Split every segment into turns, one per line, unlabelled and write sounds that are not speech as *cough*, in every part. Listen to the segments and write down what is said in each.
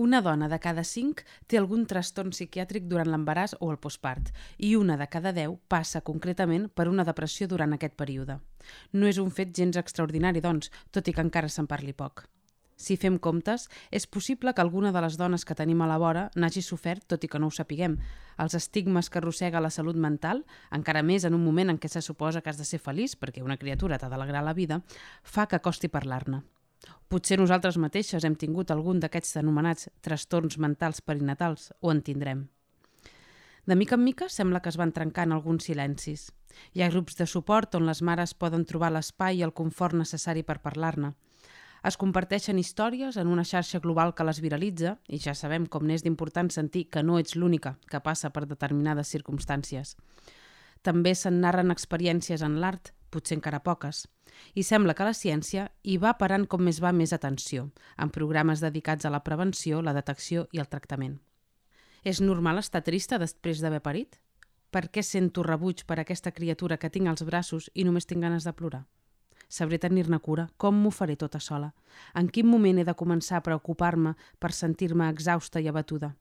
Una dona de cada 5 té algun trastorn psiquiàtric durant l'embaràs o el postpart i una de cada 10 passa concretament per una depressió durant aquest període. No és un fet gens extraordinari, doncs, tot i que encara se'n parli poc. Si fem comptes, és possible que alguna de les dones que tenim a la vora n'hagi sofert, tot i que no ho sapiguem. Els estigmes que arrossega la salut mental, encara més en un moment en què se suposa que has de ser feliç perquè una criatura t'ha d'alegrar la vida, fa que costi parlar-ne. Potser nosaltres mateixes hem tingut algun d'aquests anomenats trastorns mentals perinatals o en tindrem. De mica en mica sembla que es van trencant alguns silencis. Hi ha grups de suport on les mares poden trobar l'espai i el confort necessari per parlar-ne. Es comparteixen històries en una xarxa global que les viralitza i ja sabem com n'és d'important sentir que no ets l'única que passa per determinades circumstàncies. També se'n narren experiències en l'art, potser encara poques, i sembla que la ciència hi va parant com més va més atenció, en programes dedicats a la prevenció, la detecció i el tractament. És normal estar trista després d'haver parit? Per què sento rebuig per aquesta criatura que tinc als braços i només tinc ganes de plorar? Sabré tenir-ne cura? Com m'ho faré tota sola? En quin moment he de començar a preocupar-me per sentir-me exhausta i abatuda?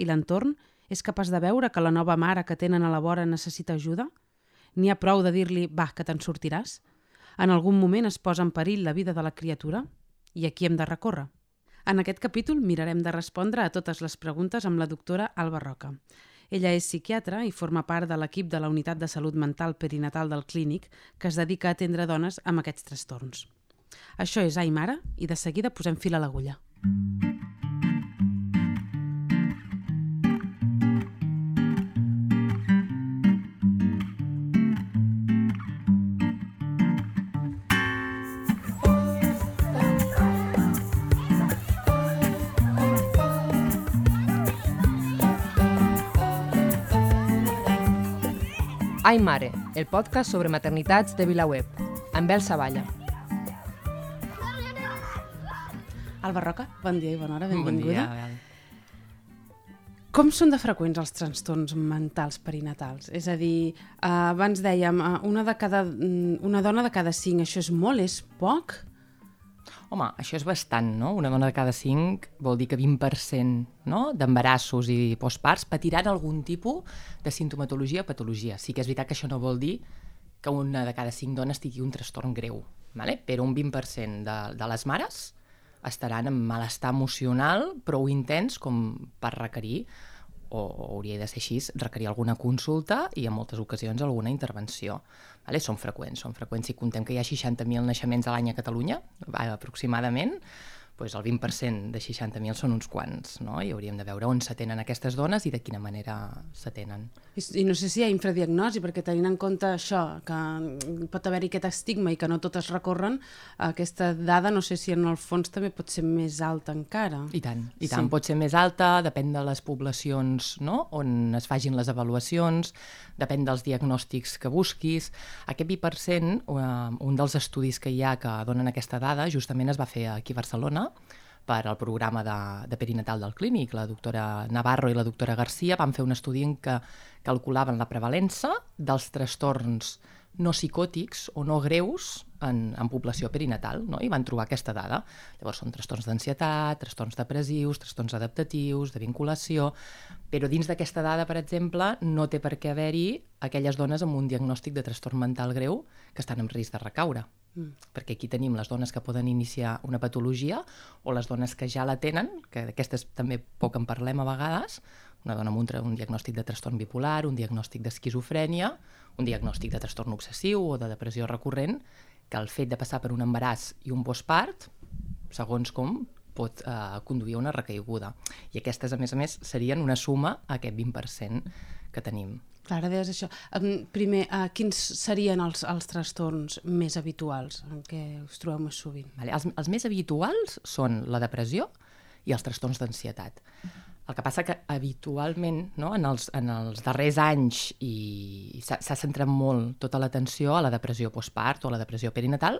I l'entorn és capaç de veure que la nova mare que tenen a la vora necessita ajuda? N'hi ha prou de dir-li, va, que te'n sortiràs? En algun moment es posa en perill la vida de la criatura? I a qui hem de recórrer? En aquest capítol mirarem de respondre a totes les preguntes amb la doctora Alba Roca. Ella és psiquiatra i forma part de l'equip de la Unitat de Salut Mental Perinatal del Clínic que es dedica a atendre dones amb aquests trastorns. Això és Aimara i de seguida posem fil a l'agulla.
Ai Mare, el podcast sobre maternitats de VilaWeb, amb Bel Savalla.
Alba Roca, bon dia i bona hora, benvinguda.
Bon dia.
Com són de freqüents els trastorns mentals perinatals? És a dir, eh, abans dèiem, eh, una, de cada, mm, una dona de cada cinc, això és molt, és poc?
Home, això és bastant, no? Una dona de cada cinc vol dir que 20% no? d'embarassos i postparts patiran algun tipus de sintomatologia o patologia. Sí que és veritat que això no vol dir que una de cada cinc dones tingui un trastorn greu, vale? però un 20% de, de les mares estaran en malestar emocional prou intens com per requerir o, o hauria de ser així, requerir alguna consulta i en moltes ocasions alguna intervenció. Vale? Són freqüents, són freqüents. Si contem que hi ha 60.000 naixements a l'any a Catalunya, aproximadament, doncs el 20% de 60.000 són uns quants, no? i hauríem de veure on s'atenen aquestes dones i de quina manera s'atenen.
I, I no sé si hi ha infradiagnosi, perquè tenint en compte això, que pot haver-hi aquest estigma i que no totes recorren, aquesta dada no sé si en el fons també pot ser més alta encara.
I tant, i tant. Sí. Pot ser més alta, depèn de les poblacions no? on es fagin les avaluacions, depèn dels diagnòstics que busquis. Aquest 20%, eh, un dels estudis que hi ha que donen aquesta dada, justament es va fer aquí a Barcelona, per al programa de, de perinatal del clínic. La doctora Navarro i la doctora Garcia van fer un estudi en què calculaven la prevalença dels trastorns no psicòtics o no greus en, en població perinatal, no? i van trobar aquesta dada. Llavors són trastorns d'ansietat, trastorns depressius, trastorns adaptatius, de vinculació, però dins d'aquesta dada, per exemple, no té per què haver-hi aquelles dones amb un diagnòstic de trastorn mental greu que estan en risc de recaure. Mm. Perquè aquí tenim les dones que poden iniciar una patologia o les dones que ja la tenen, que d'aquestes també poc en parlem a vegades, una dona amb un, un diagnòstic de trastorn bipolar, un diagnòstic d'esquizofrènia, un diagnòstic de trastorn obsessiu o de depressió recurrent, que el fet de passar per un embaràs i un postpart, segons com, pot eh, conduir a una recaiguda. I aquestes, a més a més, serien una suma a aquest 20% que tenim.
Clar, ara deies això. Primer, uh, quins serien els, els trastorns més habituals en què us trobeu més sovint?
Vale. Els, els més habituals són la depressió i els trastorns d'ansietat. El que passa que habitualment, no, en, els, en els darrers anys, i s'ha centrat molt tota l'atenció a la depressió postpart o a la depressió perinatal,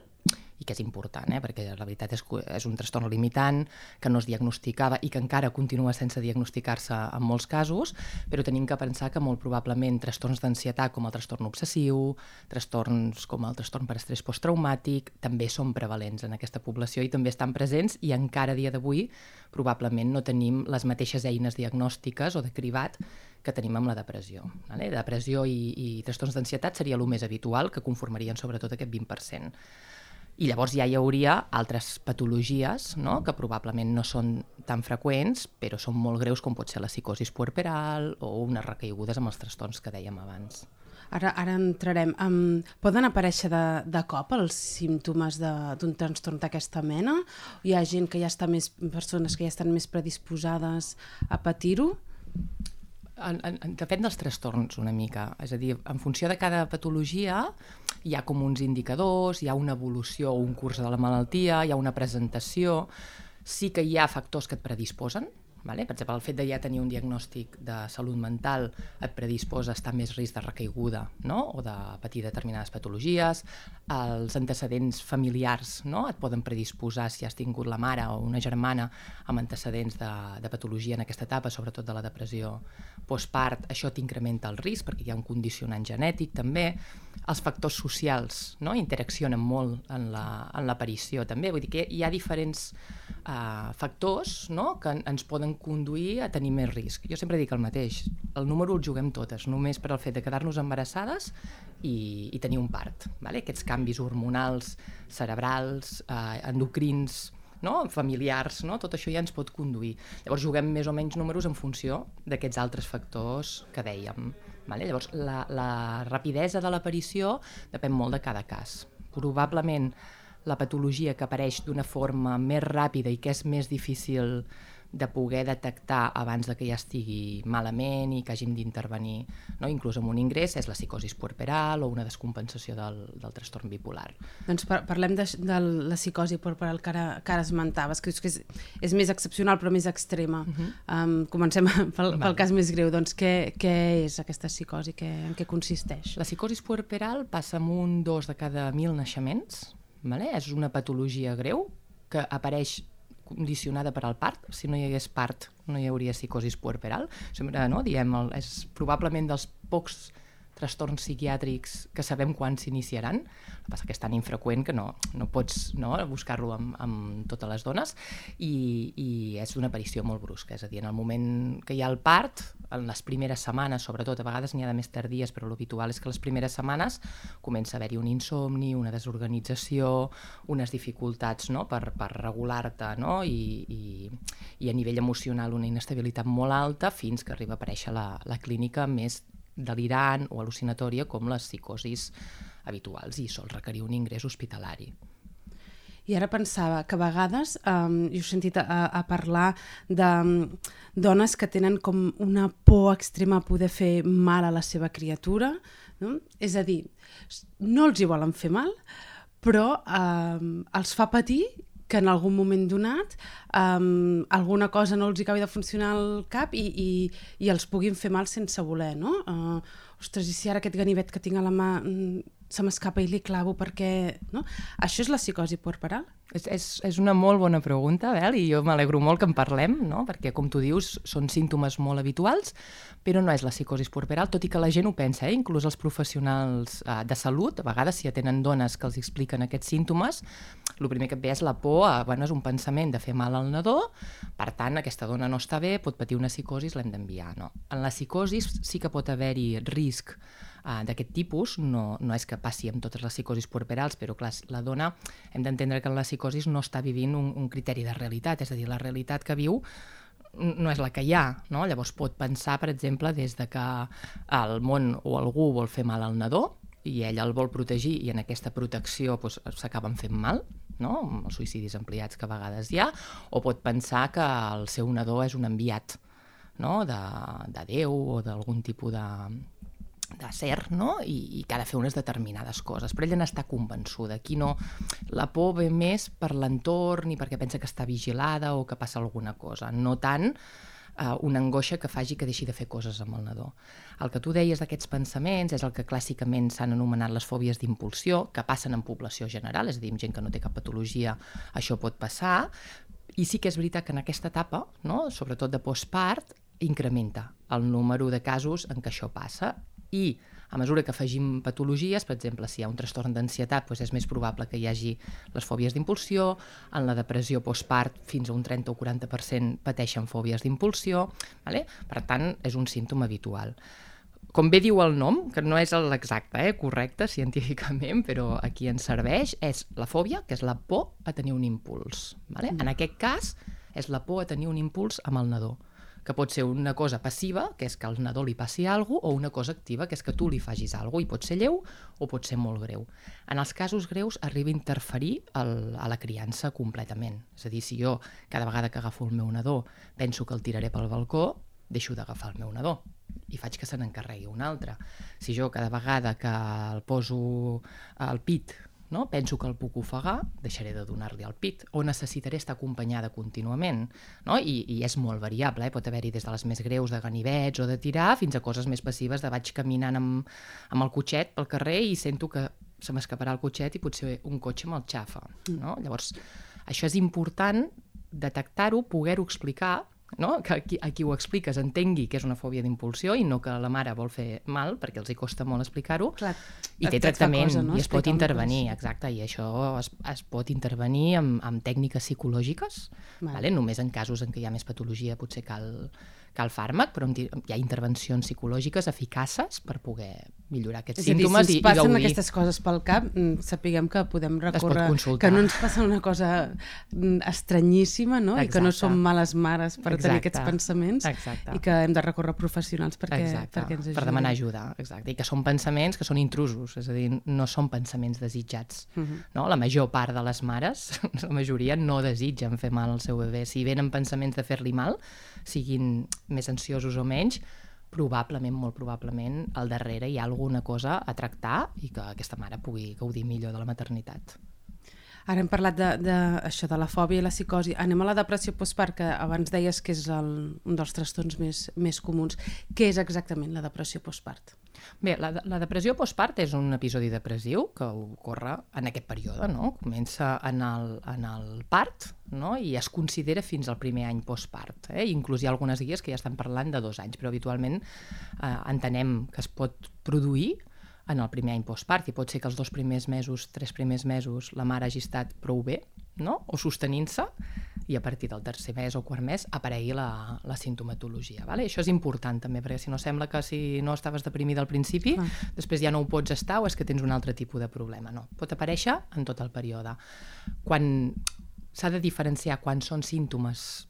i que és important, eh? perquè la veritat és que és un trastorn limitant que no es diagnosticava i que encara continua sense diagnosticar-se en molts casos, però tenim que pensar que molt probablement trastorns d'ansietat com el trastorn obsessiu, trastorns com el trastorn per estrès posttraumàtic, també són prevalents en aquesta població i també estan presents i encara a dia d'avui probablement no tenim les mateixes eines diagnòstiques o de cribat que tenim amb la depressió. Vale? Depressió i, i trastorns d'ansietat seria el més habitual, que conformarien sobretot aquest 20%. I llavors ja hi hauria altres patologies no? que probablement no són tan freqüents, però són molt greus, com pot ser la psicosi puerperal o unes recaigudes amb els trastorns que dèiem abans.
Ara, ara entrarem. Um, poden aparèixer de, de cop els símptomes d'un trastorn d'aquesta mena? Hi ha gent que ja està més, persones que ja estan més predisposades a patir-ho?
En, en, depèn dels trastorns una mica, és a dir, en funció de cada patologia hi ha com uns indicadors, hi ha una evolució o un curs de la malaltia, hi ha una presentació, sí que hi ha factors que et predisposen, Vale? Per exemple, el fet de ja tenir un diagnòstic de salut mental et predisposa a estar més risc de recaiguda no? o de patir determinades patologies. Els antecedents familiars no? et poden predisposar si has tingut la mare o una germana amb antecedents de, de patologia en aquesta etapa, sobretot de la depressió postpart. Això t'incrementa el risc perquè hi ha un condicionant genètic també. Els factors socials no? interaccionen molt en l'aparició la, en també. Vull dir que hi ha diferents uh, factors no? que ens poden conduir a tenir més risc. Jo sempre dic el mateix, el número el juguem totes, només per al fet de quedar-nos embarassades i, i tenir un part. Vale? Aquests canvis hormonals, cerebrals, uh, endocrins, no? familiars, no? tot això ja ens pot conduir. Llavors juguem més o menys números en funció d'aquests altres factors que dèiem. Vale? Llavors la, la rapidesa de l'aparició depèn molt de cada cas. Probablement la patologia que apareix d'una forma més ràpida i que és més difícil de poder detectar abans de que ja estigui malament i que hàgim d'intervenir, no? inclús amb un ingrés, és la psicosi puerperal o una descompensació del, del trastorn bipolar.
Doncs par parlem de, de la psicosi puerperal que ara, que ara esmentaves, que és, que és, és més excepcional però més extrema. Uh -huh. um, comencem *laughs* pel, pel cas més greu. Doncs què, què és aquesta psicosi? Què, en què consisteix?
La psicosi puerperal passa amb un dos de cada mil naixements, Vale? És una patologia greu que apareix condicionada per al part. Si no hi hagués part, no hi hauria psicosis puerperal. Sempre, no? Diem, el, és probablement dels pocs trastorns psiquiàtrics que sabem quan s'iniciaran, el que passa que és tan infreqüent que no, no pots no, buscar-lo amb, amb totes les dones i, i és d'una aparició molt brusca, és a dir, en el moment que hi ha el part, en les primeres setmanes, sobretot, a vegades n'hi ha de més tardies, però l'habitual és que les primeres setmanes comença a haver-hi un insomni, una desorganització, unes dificultats no? per, per regular-te no? I, i, i a nivell emocional una inestabilitat molt alta fins que arriba a aparèixer la, la clínica més delirant o al·lucinatòria com les psicosis habituals i sol requerir un ingrés hospitalari.
I ara pensava que a vegades, um, jo he sentit a, a parlar de um, dones que tenen com una por extrema a poder fer mal a la seva criatura, no? és a dir, no els hi volen fer mal, però um, els fa patir que en algun moment donat um, alguna cosa no els acabi de funcionar al cap i, i, i els puguin fer mal sense voler, no? Uh, ostres, i si ara aquest ganivet que tinc a la mà mm, se m'escapa i li clavo perquè... No? Això és la psicosi puerperal?
És, és, és una molt bona pregunta, Bel, i jo m'alegro molt que en parlem, no? perquè, com tu dius, són símptomes molt habituals, però no és la psicosi puerperal, tot i que la gent ho pensa, eh? inclús els professionals eh, de salut, a vegades si atenen dones que els expliquen aquests símptomes, el primer que et ve és la por, a, bueno, és un pensament de fer mal al nadó, per tant, aquesta dona no està bé, pot patir una psicosi, l'hem d'enviar. No. En la psicosi sí que pot haver-hi risc uh, d'aquest tipus, no, no és que passi amb totes les psicosis puerperals, però clar, la dona hem d'entendre que en la psicosis no està vivint un, un criteri de realitat, és a dir, la realitat que viu no és la que hi ha, no? Llavors pot pensar, per exemple, des de que el món o algú vol fer mal al nadó i ell el vol protegir i en aquesta protecció s'acaben doncs, fent mal, no? els suïcidis ampliats que a vegades hi ha, o pot pensar que el seu nadó és un enviat no? de, de Déu o d'algun tipus de, de ser, no? I, i que ha de fer unes determinades coses, però ella n'està convençuda. Aquí no... La por ve més per l'entorn i perquè pensa que està vigilada o que passa alguna cosa, no tant uh, una angoixa que faci que deixi de fer coses amb el nadó. El que tu deies d'aquests pensaments és el que clàssicament s'han anomenat les fòbies d'impulsió, que passen en població general, és a dir, amb gent que no té cap patologia, això pot passar, i sí que és veritat que en aquesta etapa, no, sobretot de postpart, incrementa el número de casos en què això passa. I a mesura que afegim patologies, per exemple, si hi ha un trastorn d'ansietat, doncs és més probable que hi hagi les fòbies d'impulsió, en la depressió postpart fins a un 30 o 40% pateixen fòbies d'impulsió, vale? per tant, és un símptoma habitual. Com bé diu el nom, que no és l'exacte, eh, correcte científicament, però aquí ens serveix, és la fòbia, que és la por a tenir un impuls. Vale? Mm. En aquest cas, és la por a tenir un impuls amb el nadó que pot ser una cosa passiva, que és que al nadó li passi alguna cosa, o una cosa activa, que és que tu li facis alguna cosa, i pot ser lleu o pot ser molt greu. En els casos greus arriba a interferir el, a la criança completament. És a dir, si jo cada vegada que agafo el meu nadó penso que el tiraré pel balcó, deixo d'agafar el meu nadó i faig que se n'encarregui un altre. Si jo cada vegada que el poso al pit no? penso que el puc ofegar, deixaré de donar-li el pit, o necessitaré estar acompanyada contínuament. No? I, I és molt variable, eh? pot haver-hi des de les més greus de ganivets o de tirar fins a coses més passives de vaig caminant amb, amb el cotxet pel carrer i sento que se m'escaparà el cotxet i potser un cotxe me'l xafa. No? Llavors, això és important detectar-ho, poder-ho explicar no? que qui, a qui ho expliques entengui que és una fòbia d'impulsió i no que la mare vol fer mal, perquè els hi costa molt explicar-ho, i té tractament, cosa, no? i es pot intervenir, exacte, i això es, es pot intervenir amb, amb tècniques psicològiques, vale. Vale? només en casos en què hi ha més patologia potser cal, cal fàrmac, però hi ha intervencions psicològiques eficaces per poder millorar aquests
és
símptomes
dir, si
i,
passen
i gaudir.
aquestes coses pel cap, mm, sapiguem que podem recórrer... Que no ens passa una cosa mm, estranyíssima, no? Exacte. I que no som males mares per exacte. tenir aquests pensaments
exacte.
i que hem de recórrer professionals perquè,
exacte.
perquè ens ajudin.
Per demanar ajuda, exacte. I que són pensaments que són intrusos, és a dir, no són pensaments desitjats. Uh mhm. -huh. no? La major part de les mares, *laughs* la majoria, no desitgen fer mal al seu bebè. Si venen pensaments de fer-li mal, siguin més ansiosos o menys, probablement, molt probablement, al darrere hi ha alguna cosa a tractar i que aquesta mare pugui gaudir millor de la maternitat.
Ara hem parlat de, de, això de la fòbia i la psicosi. Anem a la depressió postpart, que abans deies que és el, un dels trastorns més, més comuns. Què és exactament la depressió postpart?
Bé, la, la depressió postpart és un episodi depressiu que ocorre en aquest període, no? Comença en el, en el part no? i es considera fins al primer any postpart. Eh? Inclús hi ha algunes guies que ja estan parlant de dos anys, però habitualment eh, entenem que es pot produir en el primer any postpart i pot ser que els dos primers mesos, tres primers mesos, la mare hagi estat prou bé, no? o sostenint-se, i a partir del tercer mes o quart mes aparegui la, la sintomatologia. Vale? Això és important també, perquè si no sembla que si no estaves deprimida al principi, ah. després ja no ho pots estar o és que tens un altre tipus de problema. No, pot aparèixer en tot el període. Quan s'ha de diferenciar quan són símptomes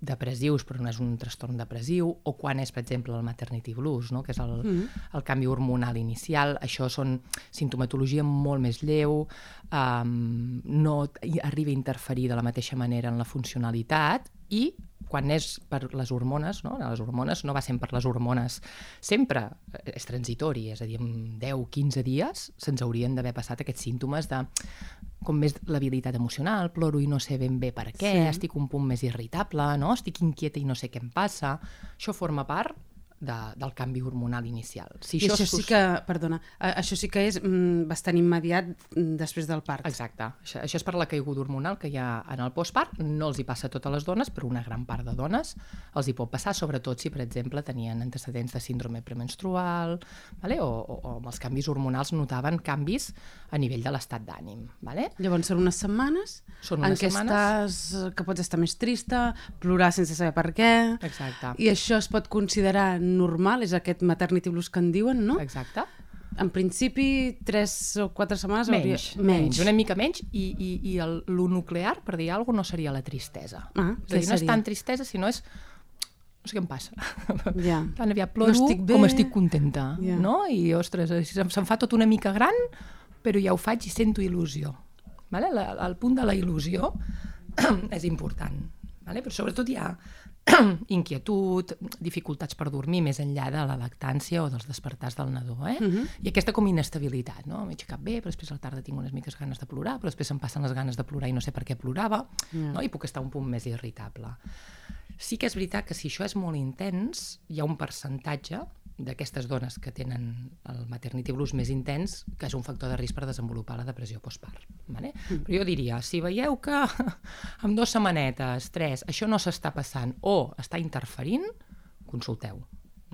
depressius però no és un trastorn depressiu o quan és, per exemple, el maternity blues, no? que és el, mm -hmm. el canvi hormonal inicial. Això són sintomatologia molt més lleu, um, no arriba a interferir de la mateixa manera en la funcionalitat i quan és per les hormones, no? les hormones no va sempre per les hormones, sempre és transitori, és a dir, en 10-15 dies se'ns haurien d'haver passat aquests símptomes de com més l'habilitat emocional, ploro i no sé ben bé per què, sí. estic un punt més irritable, no? estic inquieta i no sé què em passa. Això forma part de, del canvi hormonal inicial.
Si I això, això sí que, perdona, això sí que és mm, bastant immediat mm, després del part.
Exacte. Això, això és per la caiguda hormonal que hi ha en el postpart. No els hi passa a totes les dones, però una gran part de dones els hi pot passar, sobretot si, per exemple, tenien antecedents de síndrome premenstrual, vale? o, o, o amb els canvis hormonals notaven canvis a nivell de l'estat d'ànim. Vale?
Llavors són unes setmanes
són unes
en què
setmanes...
estàs, que pots estar més trista, plorar sense saber per què,
Exacte.
i això es pot considerar normal, és aquest maternity blues que en diuen, no?
Exacte.
En principi, 3 o 4 setmanes
menys,
hauria...
menys. menys. Una mica menys, i, i, i el, lo nuclear, per dir alguna cosa, no seria la tristesa.
Ah,
és a dir, no és tant tristesa, sinó és no sé què em passa. *laughs*
Ja.
Tan aviat ploro no estic com estic contenta. Ja. No? I, ostres, se'm, se'm fa tot una mica gran, però ja ho faig i sento il·lusió. Vale? La, el punt de la il·lusió *clears throat* és important. Vale? Però sobretot hi ha *clears throat* inquietud, dificultats per dormir més enllà de la lactància o dels despertars del nadó. Eh? Uh mhm. -huh. I aquesta com inestabilitat. No? M'he aixecat bé, però després a la tarda tinc unes miques ganes de plorar, però després em passen les ganes de plorar i no sé per què plorava, yeah. no? i puc estar un punt més irritable. Sí que és veritat que si això és molt intens, hi ha un percentatge d'aquestes dones que tenen el maternity blues més intens, que és un factor de risc per desenvolupar la depressió postpart. Vale? Mm. Però jo diria, si veieu que *laughs* amb dues setmanetes, tres, això no s'està passant o està interferint, consulteu.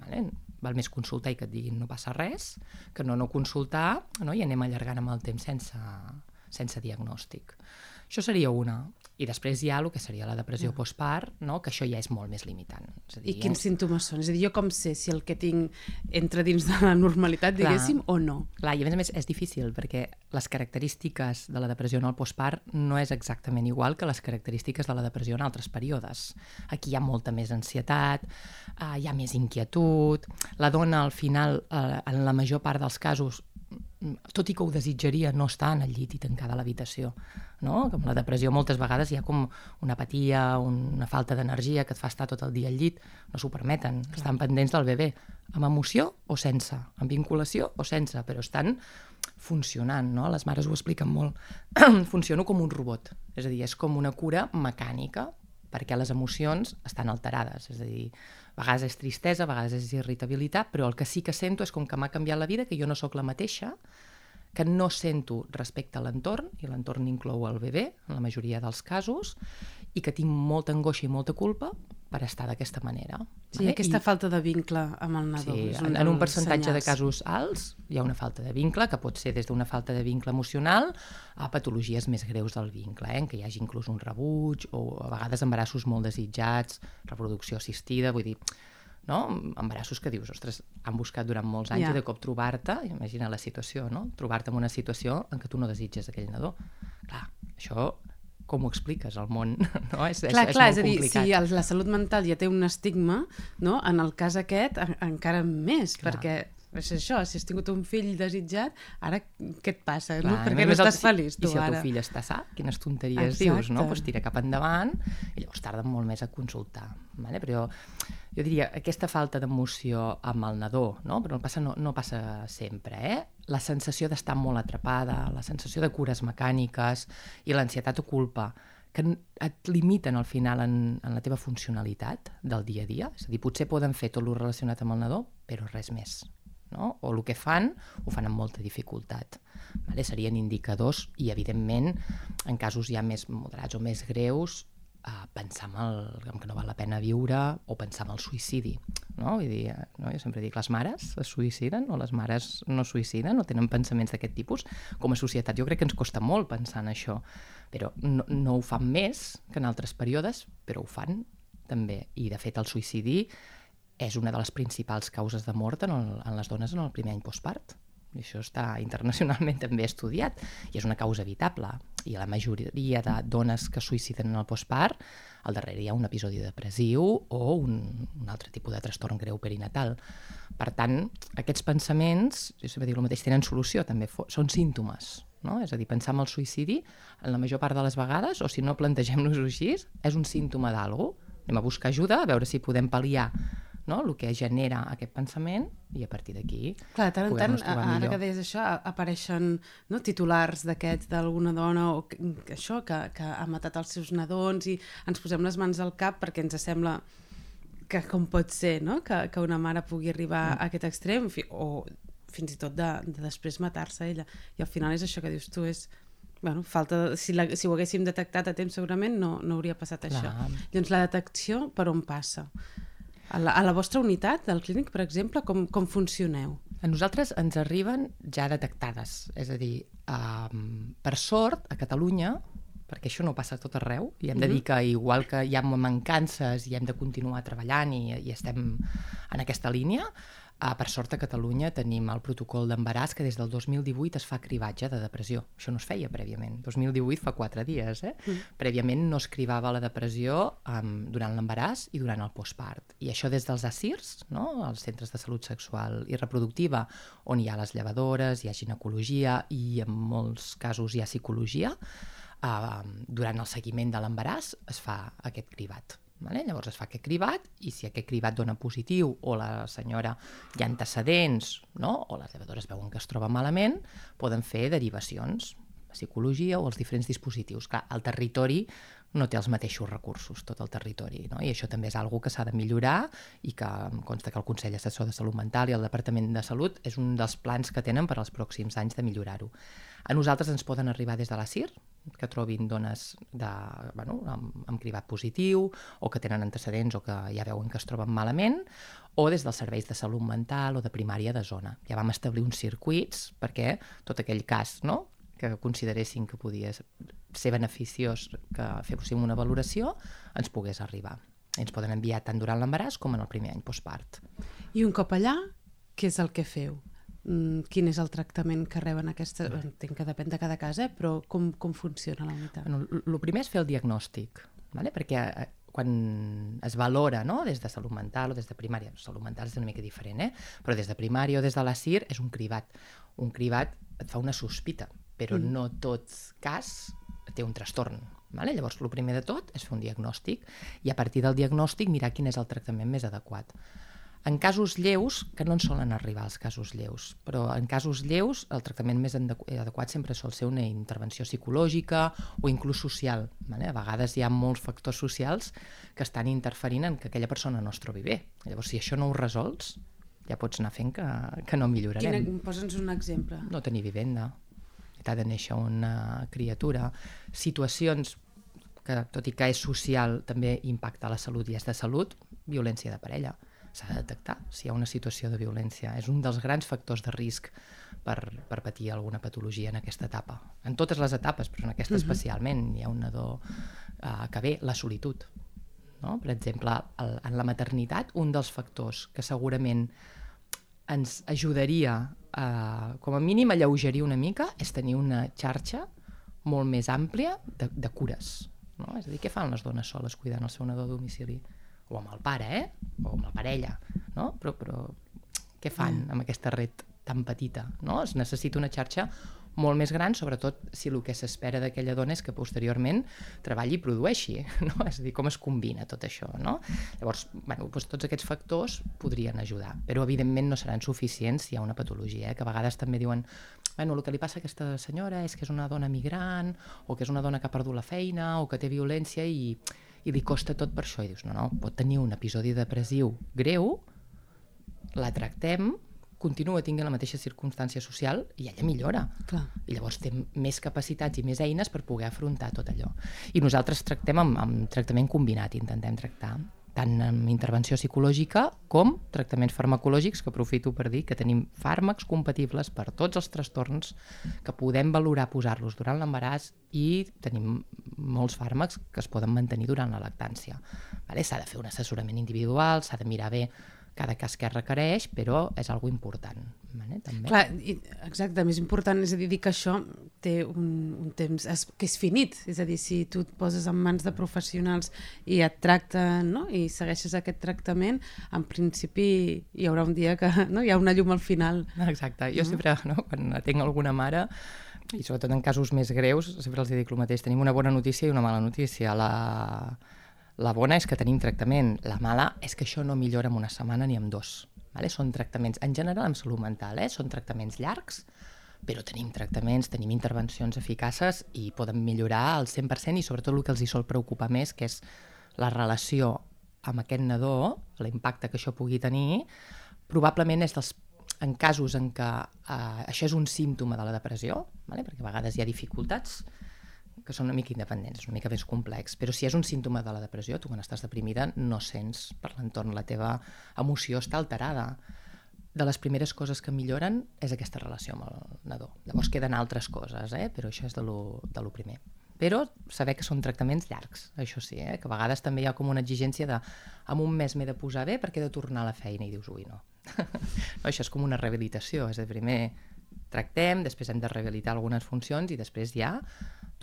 Vale? Val més consultar i que et diguin no passa res, que no no consultar no? i anem allargant amb el temps sense, sense diagnòstic. Això seria una. I després hi ha el que seria la depressió mm. postpart, no? que això ja és molt més limitant.
És a dir, I quins ja... símptomes són? És a dir, jo com sé si el que tinc entra dins de la normalitat, Clar. diguéssim, o no?
Clar, i a més a més és difícil, perquè les característiques de la depressió en el postpart no és exactament igual que les característiques de la depressió en altres períodes. Aquí hi ha molta més ansietat, eh, hi ha més inquietud, la dona al final, eh, en la major part dels casos, tot i que ho desitjaria, no està en el llit i tancada a l'habitació. No? Com la depressió moltes vegades hi ha com una apatia, una falta d'energia que et fa estar tot el dia al llit, no s'ho permeten, Clar. estan pendents del bebè, amb emoció o sense, amb vinculació o sense, però estan funcionant, no? Les mares ho expliquen molt. *clears throat* Funciono com un robot, és a dir, és com una cura mecànica perquè les emocions estan alterades, és a dir, a vegades és tristesa, a vegades és irritabilitat, però el que sí que sento és com que m'ha canviat la vida, que jo no sóc la mateixa, que no sento respecte a l'entorn, i l'entorn inclou el bebè, en la majoria dels casos, i que tinc molta angoixa i molta culpa per estar d'aquesta manera.
Sí, vale? aquesta I... falta de vincle amb el nadó.
Sí, un en un percentatge senyals. de casos alts hi ha una falta de vincle, que pot ser des d'una falta de vincle emocional a patologies més greus del vincle, eh? en què hi hagi inclús un rebuig o a vegades embarassos molt desitjats, reproducció assistida, vull dir, no? embarassos que dius, ostres, han buscat durant molts anys yeah. i de cop trobar-te, imagina la situació, no? trobar-te en una situació en què tu no desitges aquell nadó. Clar, això com ho expliques al món? *laughs* No? És,
clar,
és,
clar,
és,
és a dir, complicat. si el, la salut mental ja té un estigma, no? en el cas aquest en, encara més, clar. perquè és això, si has tingut un fill desitjat, ara què et passa? Clar, no? Per què no estàs el, feliç, tu,
I si
ara?
el teu fill està sa, quines tonteries Exacte. dius, no? Pues tira cap endavant i llavors tarden molt més a consultar. Vale? Però jo, diria, aquesta falta d'emoció amb el nadó, no? però no passa, no, no passa sempre, eh? la sensació d'estar molt atrapada, la sensació de cures mecàniques i l'ansietat o culpa, que et limiten al final en, en la teva funcionalitat del dia a dia. És a dir, potser poden fer tot el relacionat amb el nadó, però res més no? o el que fan ho fan amb molta dificultat. Vale? Serien indicadors i, evidentment, en casos ja més moderats o més greus, eh, pensar en, el, en que no val la pena viure o pensar en el suïcidi. No? Vull dir, eh, no? Jo sempre dic, les mares es suïciden o les mares no suïciden o tenen pensaments d'aquest tipus. Com a societat jo crec que ens costa molt pensar en això, però no, no ho fan més que en altres períodes, però ho fan també. I, de fet, el suïcidi és una de les principals causes de mort en, el, en les dones en el primer any postpart. I això està internacionalment *laughs* també estudiat i és una causa evitable. I la majoria de dones que suïciden en el postpart, al darrere hi ha un episodi depressiu o un, un altre tipus de trastorn greu perinatal. Per tant, aquests pensaments, jo sempre dic el mateix, tenen solució, també són símptomes. No? És a dir, pensar en el suïcidi, en la major part de les vegades, o si no plantegem-nos-ho així, és un símptoma d'algú. Anem a buscar ajuda, a veure si podem pal·liar no? el que genera aquest pensament i a partir d'aquí
Clar, tant en tant, ara millor. que deies això, apareixen no, titulars d'aquests d'alguna dona o que, que això, que, que ha matat els seus nadons i ens posem les mans al cap perquè ens sembla que com pot ser no? que, que una mare pugui arribar mm. a aquest extrem fi, o fins i tot de, de després matar-se ella. I al final és això que dius tu, és bueno, falta de, si, la, si ho haguéssim detectat a temps segurament no, no hauria passat Clar. això. Llavors la detecció per on passa? A la, a la vostra unitat del clínic, per exemple, com, com funcioneu?
A nosaltres ens arriben ja detectades, és a dir, um, per sort, a Catalunya, perquè això no passa a tot arreu, i hem de dir que igual que hi ha mancances i hem de continuar treballant i, i estem en aquesta línia, per sort a Catalunya tenim el protocol d'embaràs que des del 2018 es fa cribatge de depressió. Això no es feia prèviament. 2018 fa quatre dies. Eh? Mm. Prèviament no es cribava la depressió um, durant l'embaràs i durant el postpart. I això des dels ASIRS, no? els centres de salut sexual i reproductiva, on hi ha les llevadores, hi ha ginecologia i en molts casos hi ha psicologia, uh, durant el seguiment de l'embaràs es fa aquest cribat. Vale? Llavors es fa aquest cribat i si aquest cribat dona positiu o la senyora hi ha antecedents no? o les llevadores veuen que es troba malament, poden fer derivacions psicologia o als diferents dispositius. Clar, al territori no té els mateixos recursos tot el territori, no? i això també és algo que s'ha de millorar i que em consta que el Consell Assessor de Salut Mental i el Departament de Salut és un dels plans que tenen per als pròxims anys de millorar-ho. A nosaltres ens poden arribar des de la CIR, que trobin dones de, bueno, amb, amb cribat positiu o que tenen antecedents o que ja veuen que es troben malament, o des dels serveis de salut mental o de primària de zona. Ja vam establir uns circuits perquè tot aquell cas no? que consideressin que podia ser beneficiós que féssim una valoració, ens pogués arribar. Ens poden enviar tant durant l'embaràs com en el primer any postpart.
I un cop allà, què és el que feu? Mm, quin és el tractament que reben aquesta... Entenc que depèn de cada cas, eh? però com, com funciona la unitat?
Bueno, el primer és fer el diagnòstic, vale? perquè eh, quan es valora no? des de salut mental o des de primària, salut mental és una mica diferent, eh? però des de primària o des de la CIR és un cribat. Un cribat et fa una sospita, però mm. no tot cas té un trastorn. Vale? Llavors, el primer de tot és fer un diagnòstic i a partir del diagnòstic mirar quin és el tractament més adequat. En casos lleus, que no en solen arribar els casos lleus, però en casos lleus el tractament més adequat sempre sol ser una intervenció psicològica o inclús social. Vale? A vegades hi ha molts factors socials que estan interferint en que aquella persona no es trobi bé. Llavors, si això no ho resols, ja pots anar fent que, que no millorarem.
Posa'ns un exemple.
No tenir vivenda, t'ha de néixer una criatura, situacions que, tot i que és social, també impacta la salut i és de salut, violència de parella. S'ha de detectar si hi ha una situació de violència. És un dels grans factors de risc per, per patir alguna patologia en aquesta etapa. En totes les etapes, però en aquesta uh -huh. especialment, hi ha un nadó uh, que ve, la solitud. No? Per exemple, el, en la maternitat, un dels factors que segurament ens ajudaria eh, com a mínim alleugerir una mica és tenir una xarxa molt més àmplia de, de cures. No? És a dir, què fan les dones soles cuidant el seu nadó a domicili? O amb el pare, eh? O amb la parella, no? Però, però què fan mm. amb aquesta red tan petita? No? Es necessita una xarxa molt més gran, sobretot si el que s'espera d'aquella dona és que posteriorment treballi i produeixi, *laughs* no? és a dir, com es combina tot això. No? Llavors, bueno, doncs tots aquests factors podrien ajudar, però evidentment no seran suficients si hi ha una patologia, eh? que a vegades també diuen bueno, el que li passa a aquesta senyora és que és una dona migrant o que és una dona que ha perdut la feina o que té violència i, i li costa tot per això. I dius, no, no, pot tenir un episodi depressiu greu, la tractem, continua tinguent la mateixa circumstància social i ella millora.
Clar.
I llavors té més capacitats i més eines per poder afrontar tot allò. I nosaltres tractem amb, amb tractament combinat, intentem tractar tant amb intervenció psicològica com tractaments farmacològics, que aprofito per dir que tenim fàrmacs compatibles per tots els trastorns que podem valorar posar-los durant l'embaràs i tenim molts fàrmacs que es poden mantenir durant la lactància. Vale? S'ha de fer un assessorament individual, s'ha de mirar bé cada cas que requereix, però és algo important. Vale? També.
Clar, i, exacte, més important és a dir, dir que això té un, un temps es, que és finit, és a dir, si tu et poses en mans de professionals i et tracten no? i segueixes aquest tractament, en principi hi haurà un dia que no? hi ha una llum al final.
Exacte, jo no? sempre, no? quan tinc alguna mare, i sobretot en casos més greus, sempre els dic el mateix, tenim una bona notícia i una mala notícia. La, la bona és que tenim tractament, la mala és que això no millora en una setmana ni en dos. Vale? Són tractaments, en general en salut mental, eh? són tractaments llargs, però tenim tractaments, tenim intervencions eficaces i poden millorar al 100% i sobretot el que els hi sol preocupar més, que és la relació amb aquest nadó, l'impacte que això pugui tenir, probablement és dels en casos en què eh, això és un símptoma de la depressió, vale? perquè a vegades hi ha dificultats, que són una mica independents, una mica més complex, però si és un símptoma de la depressió, tu quan estàs deprimida no sents per l'entorn, la teva emoció està alterada. De les primeres coses que milloren és aquesta relació amb el nadó. Llavors queden altres coses, eh? però això és de lo, de lo primer. Però saber que són tractaments llargs, això sí, eh? que a vegades també hi ha com una exigència de en un mes m'he de posar bé perquè he de tornar a la feina i dius, ui, no. *laughs* no això és com una rehabilitació, és dir, primer tractem, després hem de rehabilitar algunes funcions i després ja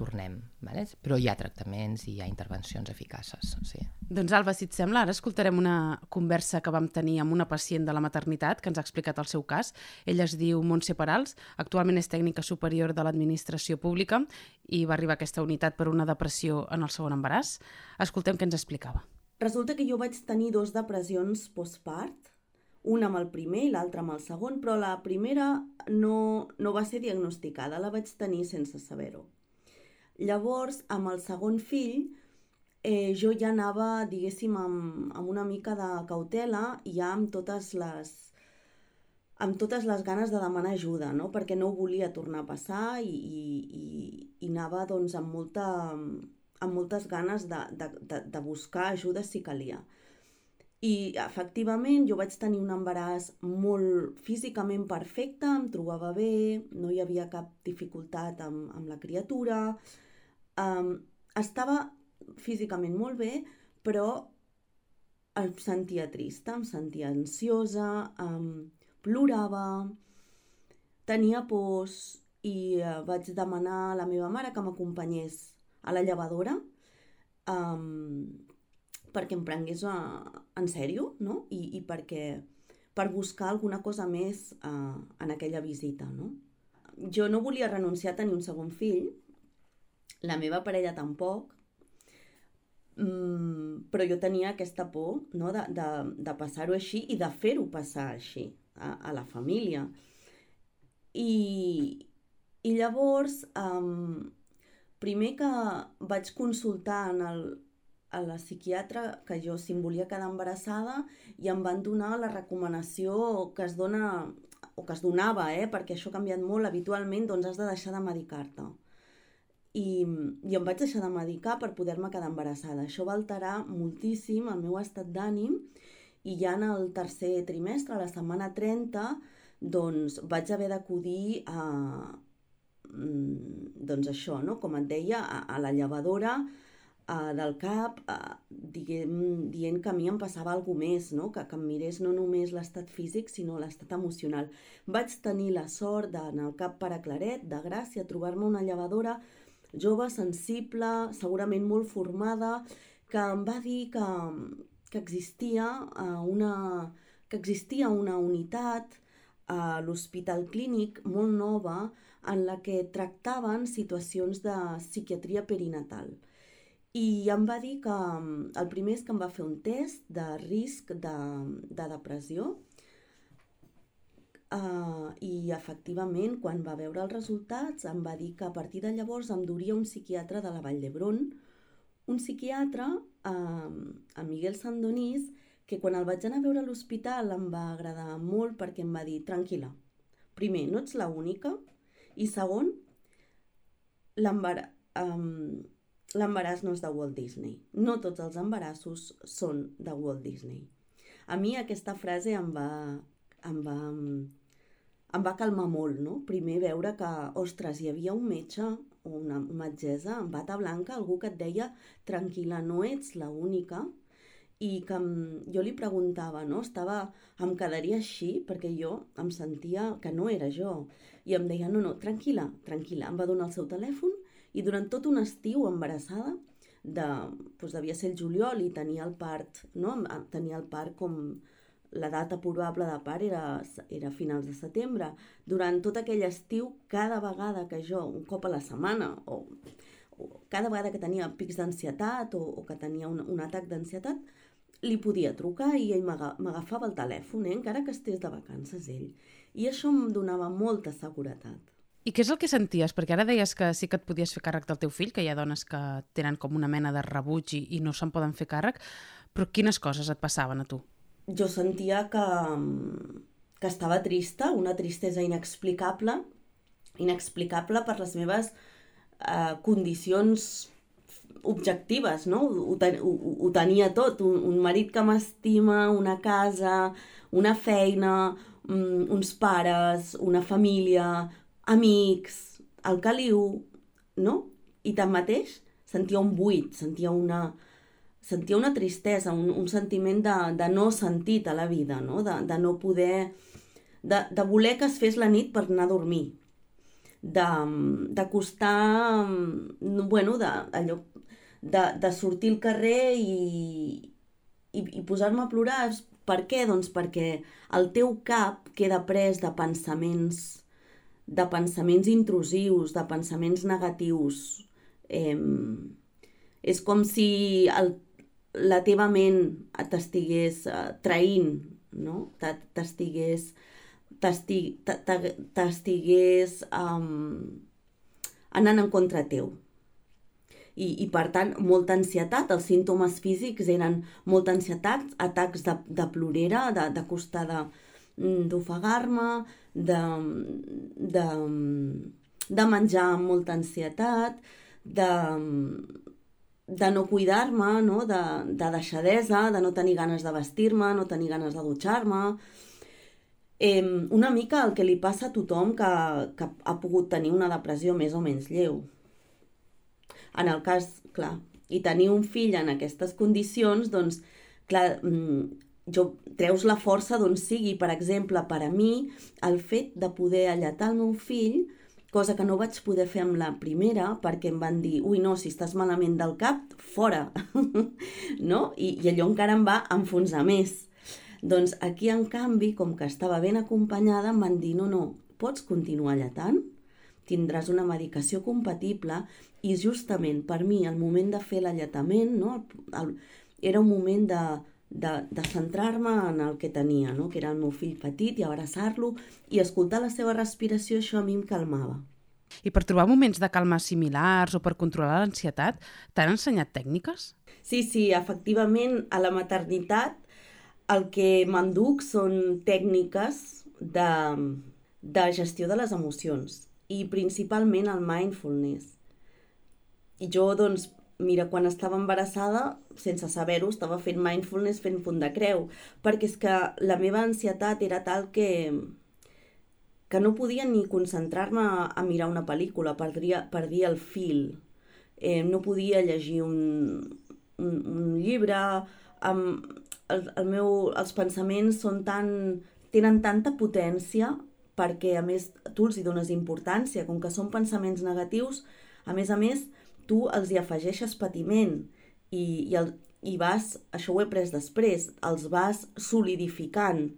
tornem, vale? però hi ha tractaments i hi ha intervencions eficaces. Sí.
Doncs Alba, si et sembla, ara escoltarem una conversa que vam tenir amb una pacient de la maternitat que ens ha explicat el seu cas. Ella es diu Montse Perals, actualment és tècnica superior de l'administració pública i va arribar a aquesta unitat per una depressió en el segon embaràs. Escoltem què ens explicava.
Resulta que jo vaig tenir dos depressions postpart, una amb el primer i l'altra amb el segon, però la primera no, no va ser diagnosticada, la vaig tenir sense saber-ho. Llavors, amb el segon fill, eh, jo ja anava, diguéssim, amb, amb una mica de cautela i ja amb totes les amb totes les ganes de demanar ajuda, no? perquè no ho volia tornar a passar i, i, i, i anava doncs, amb, molta, amb moltes ganes de, de, de, de buscar ajuda si calia. I efectivament jo vaig tenir un embaràs molt físicament perfecte, em trobava bé, no hi havia cap dificultat amb, amb la criatura, um, estava físicament molt bé, però em sentia trista, em sentia ansiosa, em plorava, tenia pors i eh, vaig demanar a la meva mare que m'acompanyés a la llevadora um, perquè em prengués a, eh, en sèrio, no? I, i perquè per buscar alguna cosa més uh, en aquella visita, no? Jo no volia renunciar a tenir un segon fill, la meva parella tampoc, mm, però jo tenia aquesta por no? de, de, de passar-ho així i de fer-ho passar així a, a la família. I, i llavors, um, primer que vaig consultar en el, a la psiquiatra que jo si em volia quedar embarassada i em van donar la recomanació que es dona o que es donava, eh, perquè això ha canviat molt habitualment, doncs has de deixar de medicar-te i, i em vaig deixar de medicar per poder-me quedar embarassada. Això va alterar moltíssim el meu estat d'ànim i ja en el tercer trimestre, la setmana 30, doncs vaig haver d'acudir a, mm, doncs això, no? com et deia, a, a la llevadora a, del cap, a, diguem, dient que a mi em passava alguna més, no? que, que em mirés no només l'estat físic, sinó l'estat emocional. Vaig tenir la sort d'anar al cap per a Claret, de Gràcia, trobar-me una llevadora jove, sensible, segurament molt formada, que em va dir que, que existia uh, una que existia una unitat a l'Hospital Clínic molt nova en la que tractaven situacions de psiquiatria perinatal. I em va dir que el primer és que em va fer un test de risc de, de depressió Uh, I efectivament, quan va veure els resultats, em va dir que a partir de llavors em duria un psiquiatre de la Vall d'Hebron, un psiquiatre, uh, a Miguel Sandonís, que quan el vaig anar a veure a l'hospital em va agradar molt perquè em va dir, tranquil·la, primer, no ets la única, i segon, l'embaràs um, no és de Walt Disney. No tots els embarassos són de Walt Disney. A mi aquesta frase em va, em va em va calmar molt, no? Primer veure que, ostres, hi havia un metge o una metgessa en bata blanca, algú que et deia tranquil·la, no ets la única, i que jo li preguntava, no? Estava, em quedaria així perquè jo em sentia que no era jo. I em deia, no, no, tranquil·la, tranquil·la. Em va donar el seu telèfon i durant tot un estiu embarassada, de, doncs devia ser el juliol i tenia el part, no? Tenia el part com la data probable de part era, era finals de setembre. Durant tot aquell estiu, cada vegada que jo, un cop a la setmana, o, o cada vegada que tenia pics d'ansietat o, o que tenia un, un atac d'ansietat, li podia trucar i ell m'agafava el telèfon, eh? encara que estés de vacances ell. I això em donava molta seguretat.
I què és el que senties? Perquè ara deies que sí que et podies fer càrrec del teu fill, que hi ha dones que tenen com una mena de rebuig i, i no se'n poden fer càrrec, però quines coses et passaven a tu?
Jo sentia que, que estava trista, una tristesa inexplicable, inexplicable per les meves eh, condicions objectives, no? Ho, ten, ho, ho tenia tot, un, un marit que m'estima, una casa, una feina, um, uns pares, una família, amics, el caliu, no? I tanmateix sentia un buit, sentia una, sentia una tristesa, un, un sentiment de, de no sentit a la vida, no? De, de no poder... De, de voler que es fes la nit per anar a dormir, de, de costar, bueno, de, allò, de, de sortir al carrer i, i, i posar-me a plorar. Per què? Doncs perquè el teu cap queda pres de pensaments, de pensaments intrusius, de pensaments negatius. Eh, és com si el, la teva ment t'estigués uh, traint, no? T'estigués t'estigués um, anant en contra teu. i, i per tant, molta ansietat. Els símptomes físics eren molta ansietat, atacs de, de plorera, de, de costar de, mm, d'ofegar-me, de, de, de menjar amb molta ansietat, de, de no cuidar-me, no? de, de deixadesa, de no tenir ganes de vestir-me, no tenir ganes de dutxar-me, eh, una mica el que li passa a tothom que, que ha pogut tenir una depressió més o menys lleu. En el cas, clar, i tenir un fill en aquestes condicions, doncs, clar, mm, jo treus la força d'on sigui. Per exemple, per a mi, el fet de poder alletar el meu fill, cosa que no vaig poder fer amb la primera, perquè em van dir, ui, no, si estàs malament del cap, fora, *laughs* no? I, I allò encara em va enfonsar més. Doncs aquí, en canvi, com que estava ben acompanyada, em van dir, no, no, pots continuar lletant, tindràs una medicació compatible i justament per mi el moment de fer l'alletament no, el, el, era un moment de, de, de centrar-me en el que tenia, no? que era el meu fill petit i abraçar-lo i escoltar la seva respiració, això a mi em calmava.
I per trobar moments de calma similars o per controlar l'ansietat, t'han ensenyat tècniques?
Sí, sí, efectivament, a la maternitat el que m'enduc són tècniques de, de gestió de les emocions i principalment el mindfulness. I jo, doncs, mira, quan estava embarassada, sense saber-ho, estava fent mindfulness fent punt de creu, perquè és que la meva ansietat era tal que que no podia ni concentrar-me a mirar una pel·lícula, perdia, perdia el fil. Eh, no podia llegir un, un, un llibre, amb, el, el meu, els pensaments són tan, tenen tanta potència perquè a més tu els hi dones importància, com que són pensaments negatius, a més a més tu els hi afegeixes patiment i, i, el, i vas, això ho he pres després, els vas solidificant,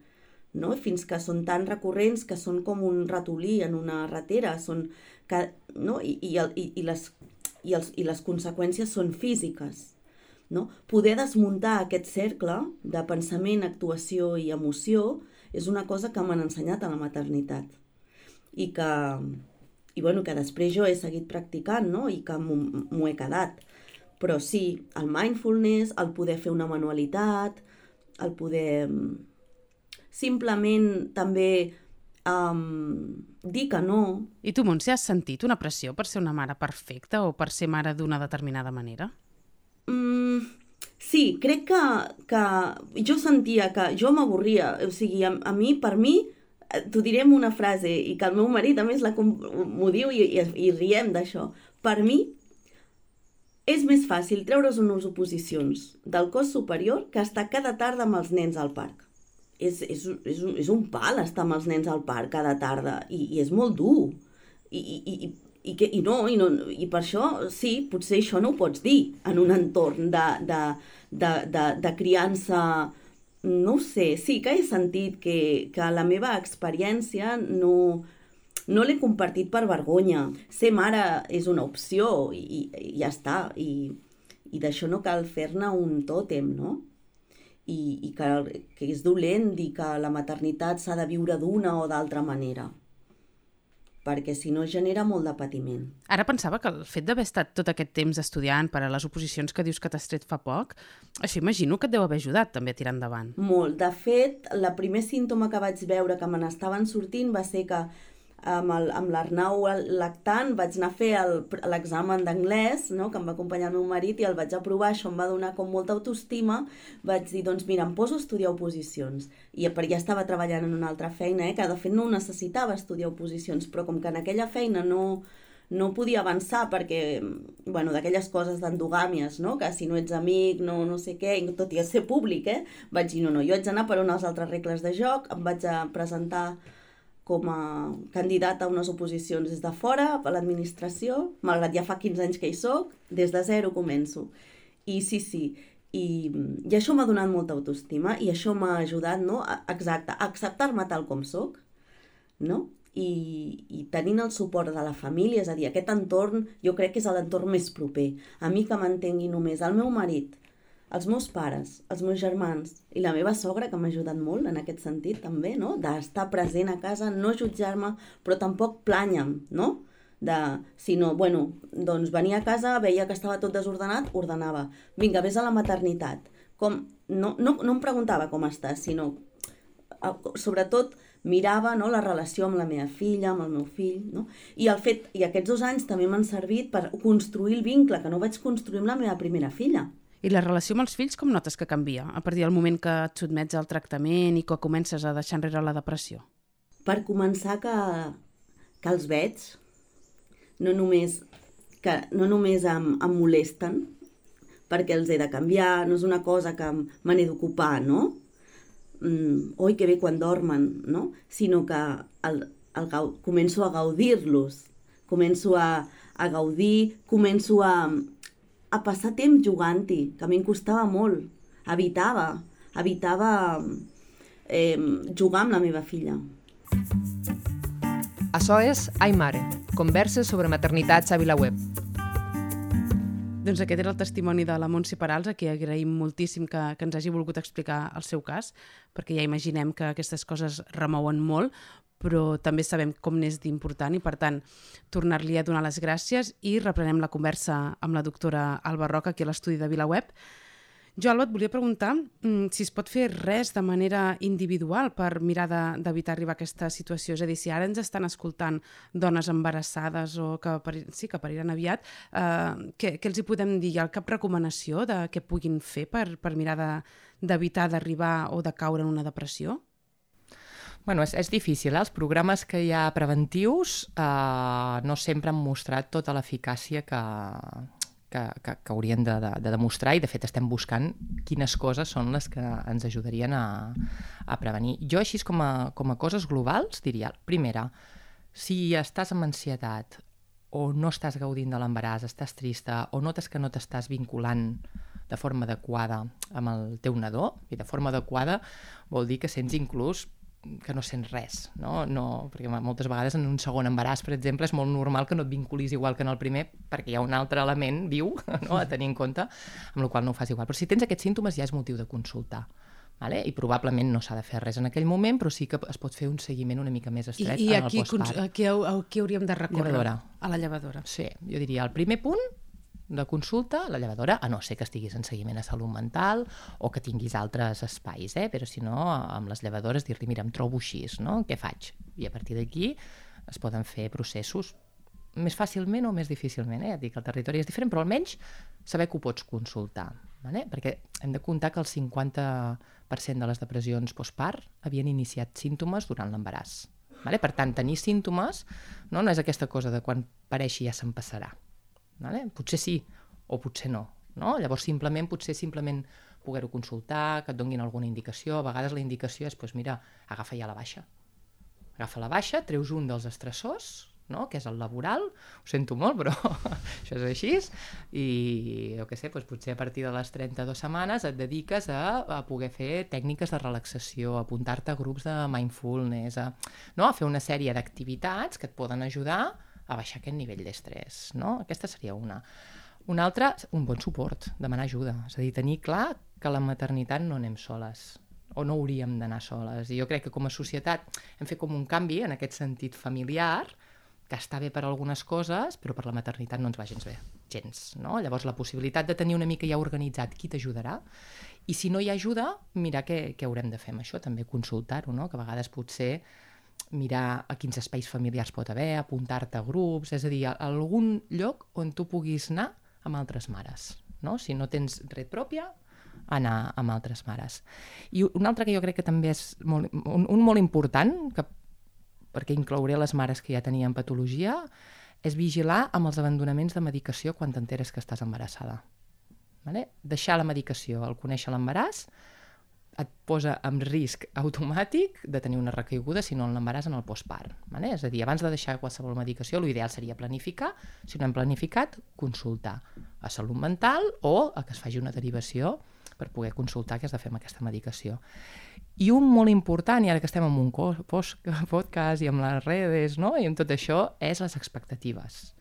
no? fins que són tan recurrents que són com un ratolí en una ratera, són que, no? I, i, i, i, les, i, els, i les conseqüències són físiques. No? Poder desmuntar aquest cercle de pensament, actuació i emoció és una cosa que m'han ensenyat a la maternitat i que, i bueno, que després jo he seguit practicant no? i que m'ho he quedat. Però sí, el mindfulness, el poder fer una manualitat, el poder simplement també um, dir que no.
I tu, Montse, has sentit una pressió per ser una mare perfecta o per ser mare d'una determinada manera?
Mm, sí, crec que, que jo sentia que jo m'avorria, o sigui, a, a mi, per mi, t'ho diré una frase, i que el meu marit a més m'ho diu i, i, i riem d'això. Per mi, és més fàcil treure's unes oposicions del cos superior que estar cada tarda amb els nens al parc. És, és, és, un, és un pal estar amb els nens al parc cada tarda i, i és molt dur. I, i, i i, que, i no, i no, i per això sí, potser això no ho pots dir en un entorn de, de, de, de, de criança no sé, sí que he sentit que, que la meva experiència no, no l'he compartit per vergonya. Ser mare és una opció i, i ja està. I, i d'això no cal fer-ne un tòtem, no? I, i que, que és dolent dir que la maternitat s'ha de viure d'una o d'altra manera perquè si no genera molt de patiment.
Ara pensava que el fet d'haver estat tot aquest temps estudiant per a les oposicions que dius que t'has tret fa poc, això imagino que et deu haver ajudat també a tirar endavant.
Molt. De fet, la primer símptoma que vaig veure que me n'estaven sortint va ser que amb l'Arnau lactant vaig anar a fer l'examen d'anglès, no? que em va acompanyar el meu marit i el vaig aprovar, això em va donar com molta autoestima, vaig dir, doncs mira, em poso a estudiar oposicions. I per ja estava treballant en una altra feina, eh? que de fet no necessitava estudiar oposicions, però com que en aquella feina no, no podia avançar perquè, bueno, d'aquelles coses d'endogàmies, no? que si no ets amic, no, no sé què, tot i ser públic, eh? vaig dir, no, no, jo haig d'anar per unes altres regles de joc, em vaig a presentar com a candidat a unes oposicions des de fora, a l'administració, malgrat ja fa 15 anys que hi sóc, des de zero començo. I sí, sí, i, i això m'ha donat molta autoestima i això m'ha ajudat, no?, a, exacte, a acceptar-me tal com sóc, no? I, i tenint el suport de la família, és a dir, aquest entorn jo crec que és l'entorn més proper. A mi que m'entengui només el meu marit, els meus pares, els meus germans i la meva sogra, que m'ha ajudat molt en aquest sentit també, no? d'estar present a casa, no jutjar-me, però tampoc planya'm, no? de, si no, bueno, doncs venia a casa, veia que estava tot desordenat, ordenava. Vinga, vés a la maternitat. Com, no, no, no em preguntava com estàs, sinó sobretot mirava no, la relació amb la meva filla, amb el meu fill, no? I, el fet, I aquests dos anys també m'han servit per construir el vincle que no vaig construir amb la meva primera filla.
I la relació amb els fills com notes que canvia a partir del moment que et sotmets al tractament i que comences a deixar enrere la depressió?
Per començar que, que els veig, no només, que no només em, em molesten, perquè els he de canviar, no és una cosa que me n'he d'ocupar, no? Mm, oi, que bé quan dormen, no? Sinó que el, el, començo a gaudir-los, començo a, a gaudir, començo a, a passar temps jugant-hi, que a mi em costava molt. Evitava, evitava eh, jugar amb la meva filla.
Això és Ai Mare, converses sobre maternitats a VilaWeb.
Doncs aquest era el testimoni de la Montse Perals, a qui agraïm moltíssim que, que ens hagi volgut explicar el seu cas, perquè ja imaginem que aquestes coses remouen molt, però també sabem com n'és d'important i, per tant, tornar-li a donar les gràcies i reprenem la conversa amb la doctora Alba Roca aquí a l'estudi de VilaWeb. Jo, Alba, et volia preguntar mm, si es pot fer res de manera individual per mirar d'evitar de, arribar a aquesta situació. És a dir, si ara ens estan escoltant dones embarassades o que, sí, que pariran aviat, eh, què, què els hi podem dir? Hi ha cap recomanació de què puguin fer per, per mirar d'evitar de, d'arribar o de caure en una depressió?
Bueno, és, és difícil, eh? Els programes que hi ha preventius eh, no sempre han mostrat tota l'eficàcia que, que, que, que haurien de, de, de demostrar i, de fet, estem buscant quines coses són les que ens ajudarien a, a prevenir. Jo, així com a, com a coses globals, diria, primera, si estàs amb ansietat o no estàs gaudint de l'embaràs, estàs trista o notes que no t'estàs vinculant de forma adequada amb el teu nadó, i de forma adequada vol dir que sents inclús que no sents res, no? no? perquè moltes vegades en un segon embaràs, per exemple, és molt normal que no et vinculis igual que en el primer, perquè hi ha un altre element viu *laughs* no? a tenir en compte, amb el qual no ho fas igual. Però si tens aquests símptomes ja és motiu de consultar. Vale? I probablement no s'ha de fer res en aquell moment, però sí que es pot fer un seguiment una mica més estret
I, i
en el
postpart. I aquí, aquí hauríem de recórrer?
Llevadora.
A la llevadora.
Sí, jo diria el primer punt de consulta, la llevadora, a no ser que estiguis en seguiment a salut mental o que tinguis altres espais, eh? però si no, amb les llevadores dir-li, mira, em trobo així, no? què faig? I a partir d'aquí es poden fer processos més fàcilment o més difícilment, eh? dic, el territori és diferent, però almenys saber que ho pots consultar, vale? perquè hem de comptar que el 50% de les depressions postpart havien iniciat símptomes durant l'embaràs. Vale? Per tant, tenir símptomes no, no és aquesta cosa de quan pareixi ja se'n passarà. Vale? Potser sí, o potser no. no? Llavors, simplement, potser simplement poder-ho consultar, que et donguin alguna indicació. A vegades la indicació és, doncs mira, agafa ja la baixa. Agafa la baixa, treus un dels estressors, no? que és el laboral, ho sento molt, però *laughs* això és així, i jo què sé, doncs potser a partir de les 32 setmanes et dediques a, a poder fer tècniques de relaxació, apuntar-te a grups de mindfulness, a, no? a fer una sèrie d'activitats que et poden ajudar a baixar aquest nivell d'estrès. No? Aquesta seria una. Una altra, un bon suport, demanar ajuda. És a dir, tenir clar que la maternitat no anem soles o no hauríem d'anar soles. I jo crec que com a societat hem fet com un canvi en aquest sentit familiar, que està bé per algunes coses, però per la maternitat no ens va gens bé, gens. No? Llavors, la possibilitat de tenir una mica ja organitzat qui t'ajudarà, i si no hi ha ajuda, mirar què, què haurem de fer amb això, també consultar-ho, no? que a vegades potser mirar a quins espais familiars pot haver, apuntar-te a grups, és a dir, a algun lloc on tu puguis anar amb altres mares. No? Si no tens red pròpia, anar amb altres mares. I un altre que jo crec que també és molt, un, un molt important, que, perquè inclouré les mares que ja tenien patologia, és vigilar amb els abandonaments de medicació quan t'enteres que estàs embarassada. Vale? Deixar la medicació al conèixer l'embaràs, et posa en risc automàtic de tenir una recaiguda si no l'embaràs en el postpart. Vale? És a dir, abans de deixar qualsevol medicació, l'ideal seria planificar, si no hem planificat, consultar a salut mental o a que es faci una derivació per poder consultar què has de fer amb aquesta medicació. I un molt important, i ara que estem en un podcast i amb les redes no? i amb tot això, és les expectatives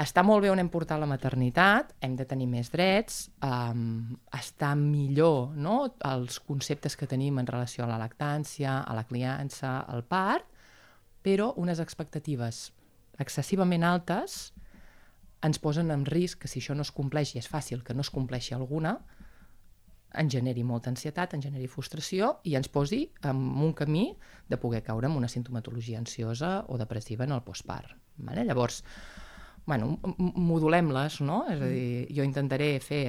està molt bé on hem portat la maternitat, hem de tenir més drets, um, està millor no? els conceptes que tenim en relació a la lactància, a la criança, al part, però unes expectatives excessivament altes ens posen en risc que si això no es compleix, i és fàcil que no es compleixi alguna, en generi molta ansietat, en generi frustració i ens posi en un camí de poder caure en una sintomatologia ansiosa o depressiva en el postpart. Vale? Llavors, bueno, modulem-les, no? És a dir, jo intentaré fer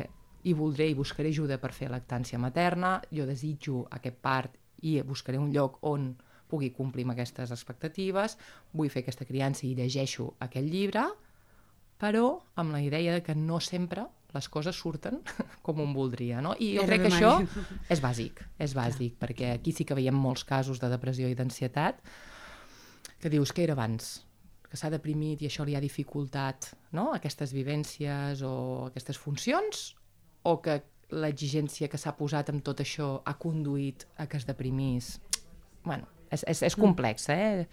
i voldré i buscaré ajuda per fer lactància materna, jo desitjo aquest part i buscaré un lloc on pugui complir amb aquestes expectatives, vull fer aquesta criança i llegeixo aquest llibre, però amb la idea de que no sempre les coses surten *laughs* com un voldria, no? I jo
Era
crec que això és bàsic, és bàsic, perquè aquí sí que veiem molts casos de depressió i d'ansietat que dius que era abans, que s'ha deprimit i això li ha dificultat no? aquestes vivències o aquestes funcions, o que l'exigència que s'ha posat amb tot això ha conduït a que es deprimís. bueno, és, és, és complex, eh?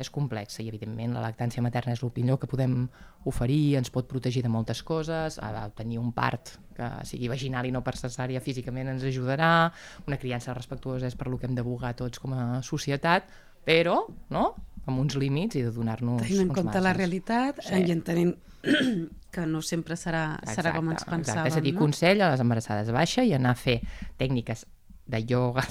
És complex i evidentment la lactància materna és el millor que podem oferir, ens pot protegir de moltes coses, a tenir un part que sigui vaginal i no per cesària físicament ens ajudarà, una criança respectuosa és per lo que hem d'abogar tots com a societat, però, no?, amb uns límits i de donar-nos
Tenint en compte la
marges.
realitat
Sí.
sí. i entenent *clears throat* que no sempre serà, serà com ens pensàvem.
Exacte, és a dir,
no?
consell a les embarassades baixa i anar a fer tècniques de ioga,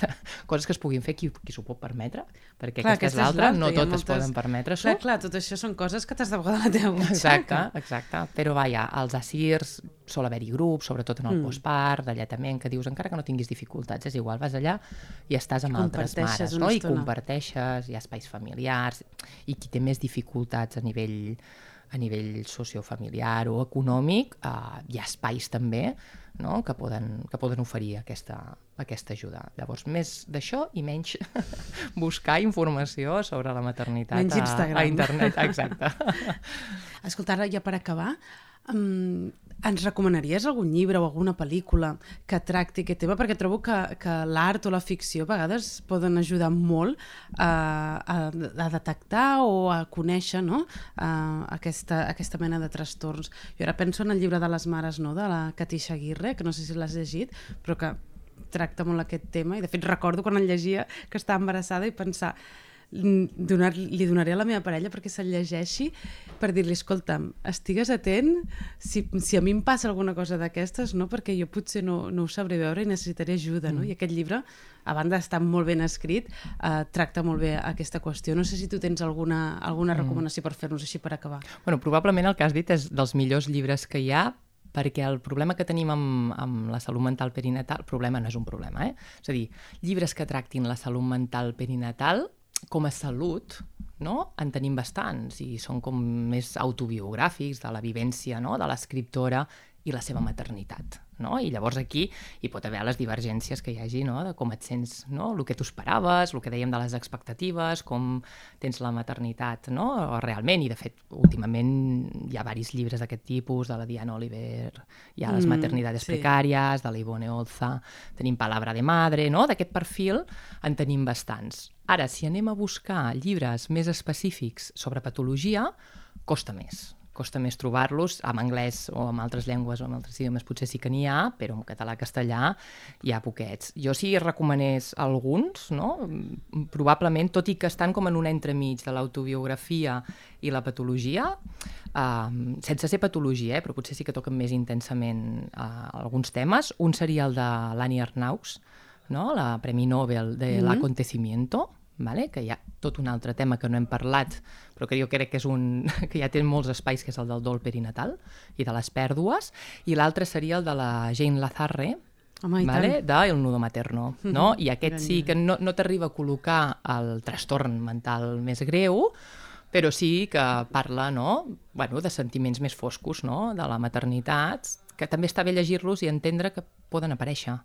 coses que es puguin fer qui, qui s'ho pot permetre, perquè
Clar,
aquesta és l'altra, no totes
moltes-
poden permetre-s'ho.
Clar, clar, tot això són coses que t'has de pagar de la teva butxaca.
Exacte, exacte. Però vaja, als ASIRs sol haver-hi grups, sobretot en el
Mm.
postpart, d'alletament, que dius, encara que no tinguis dificultats, és igual, vas allà i estàs amb altres
Comparteixes
mares, no? I comparteixes, hi ha espais familiars, i qui té més dificultats a nivell a nivell sociofamiliar o econòmic, eh, hi ha espais també no? que, poden, que poden oferir aquesta, aquesta ajuda. Llavors, més d'això i menys *laughs* buscar informació sobre la maternitat
Menys
a,
Instagram.
a internet. *laughs* Exacte.
Escolta, ara ja per acabar, um, ens recomanaries algun llibre o alguna pel·lícula que tracti aquest tema? Perquè trobo que, que l'art o la ficció a vegades poden ajudar molt a, a, a detectar o a conèixer no? uh, aquesta, aquesta mena de trastorns. Jo ara penso en el llibre de les mares no? de la Katisha Aguirre, que no sé si l'has llegit, però que tracta molt aquest tema i de fet recordo quan el llegia que estava embarassada i pensar "Mm, donar, li donaré a la meva parella perquè se'l llegeixi per dir-li, escolta'm, estigues atent si, si a mi em passa alguna cosa d'aquestes, no? perquè jo potser no, no ho sabré veure i necessitaré ajuda, no? I aquest llibre, a banda d'estar molt ben escrit, eh, tracta molt bé aquesta qüestió. No sé si tu tens alguna, alguna recomanació per fer-nos així per acabar.
Bueno, probablement el que has dit és dels millors llibres que hi ha, perquè el problema que tenim amb, amb la salut mental perinatal, problema no és un problema, eh? És a dir, llibres que tractin la salut mental perinatal com a salut, no? en tenim bastants i són com més autobiogràfics de la vivència no? de l'escriptora i la seva maternitat. No? I llavors aquí hi pot haver les divergències que hi hagi, no? de com et sents, no? el que tu esperaves, el que dèiem de les expectatives, com tens la maternitat no? realment, i de fet últimament hi ha diversos llibres d'aquest tipus, de la Diana Oliver, hi ha les
Mm,
maternidades
sí.
precàries, de la Ivone Olza, tenim Palabra de Madre, no? d'aquest perfil en tenim bastants. Ara, si anem a buscar llibres més específics sobre patologia, costa més costa més trobar-los, en anglès o en altres llengües o en altres idiomes potser sí que n'hi ha, però en català castellà hi ha poquets. Jo si recomanés alguns, no? Mm, probablement, tot i que estan com en un entremig de l'autobiografia i la patologia, um, sense ser patologia, eh? però potser sí que toquen més intensament uh, alguns temes. Un seria el de l'Annie Arnaus, no? la Premi Nobel de
Mhm.
l'Acontecimiento, vale? que ha tot un altre tema que no hem parlat, però que jo crec que és un *laughs* que ja té molts espais, que és el del dol perinatal i de les pèrdues, i l'altre seria el de la Jane Lazarre,
Home,
vale? de El nudo materno, no? I aquest
Gran
sí que no, no t'arriba a col·locar el trastorn mental més greu, però sí que parla no? bueno, de sentiments més foscos no? de la maternitat, que també està bé llegir-los i entendre que poden aparèixer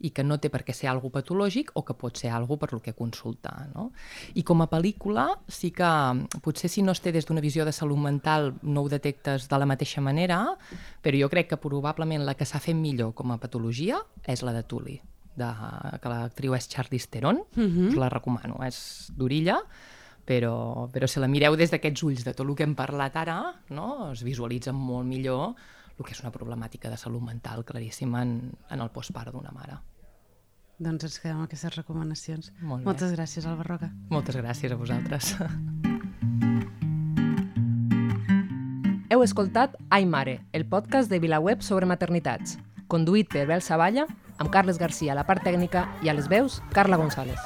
i que no té per què ser algo patològic o que pot ser algo per lo que consulta. No? I com a pel·lícula, sí que potser si no es té des d'una visió de salut mental no ho detectes de la mateixa manera, però jo crec que probablement la que s'ha fet millor com a patologia és la de Tully, de, que l'actriu és Charlize Theron,
Mhm.
us la recomano, és d'orilla, però, però si la mireu des d'aquests ulls de tot el que hem parlat ara, no? es visualitza molt millor el que és una problemàtica de salut mental claríssima en, en el postpart d'una mare.
Doncs ens quedem amb aquestes recomanacions.
Molt bé.
Moltes gràcies, Alba Roca.
Moltes gràcies a vosaltres.
Heu escoltat Ai Mare, el podcast de VilaWeb sobre maternitats, conduït per Bel Savalla, amb Carles Garcia a la part tècnica i a les veus, Carla González.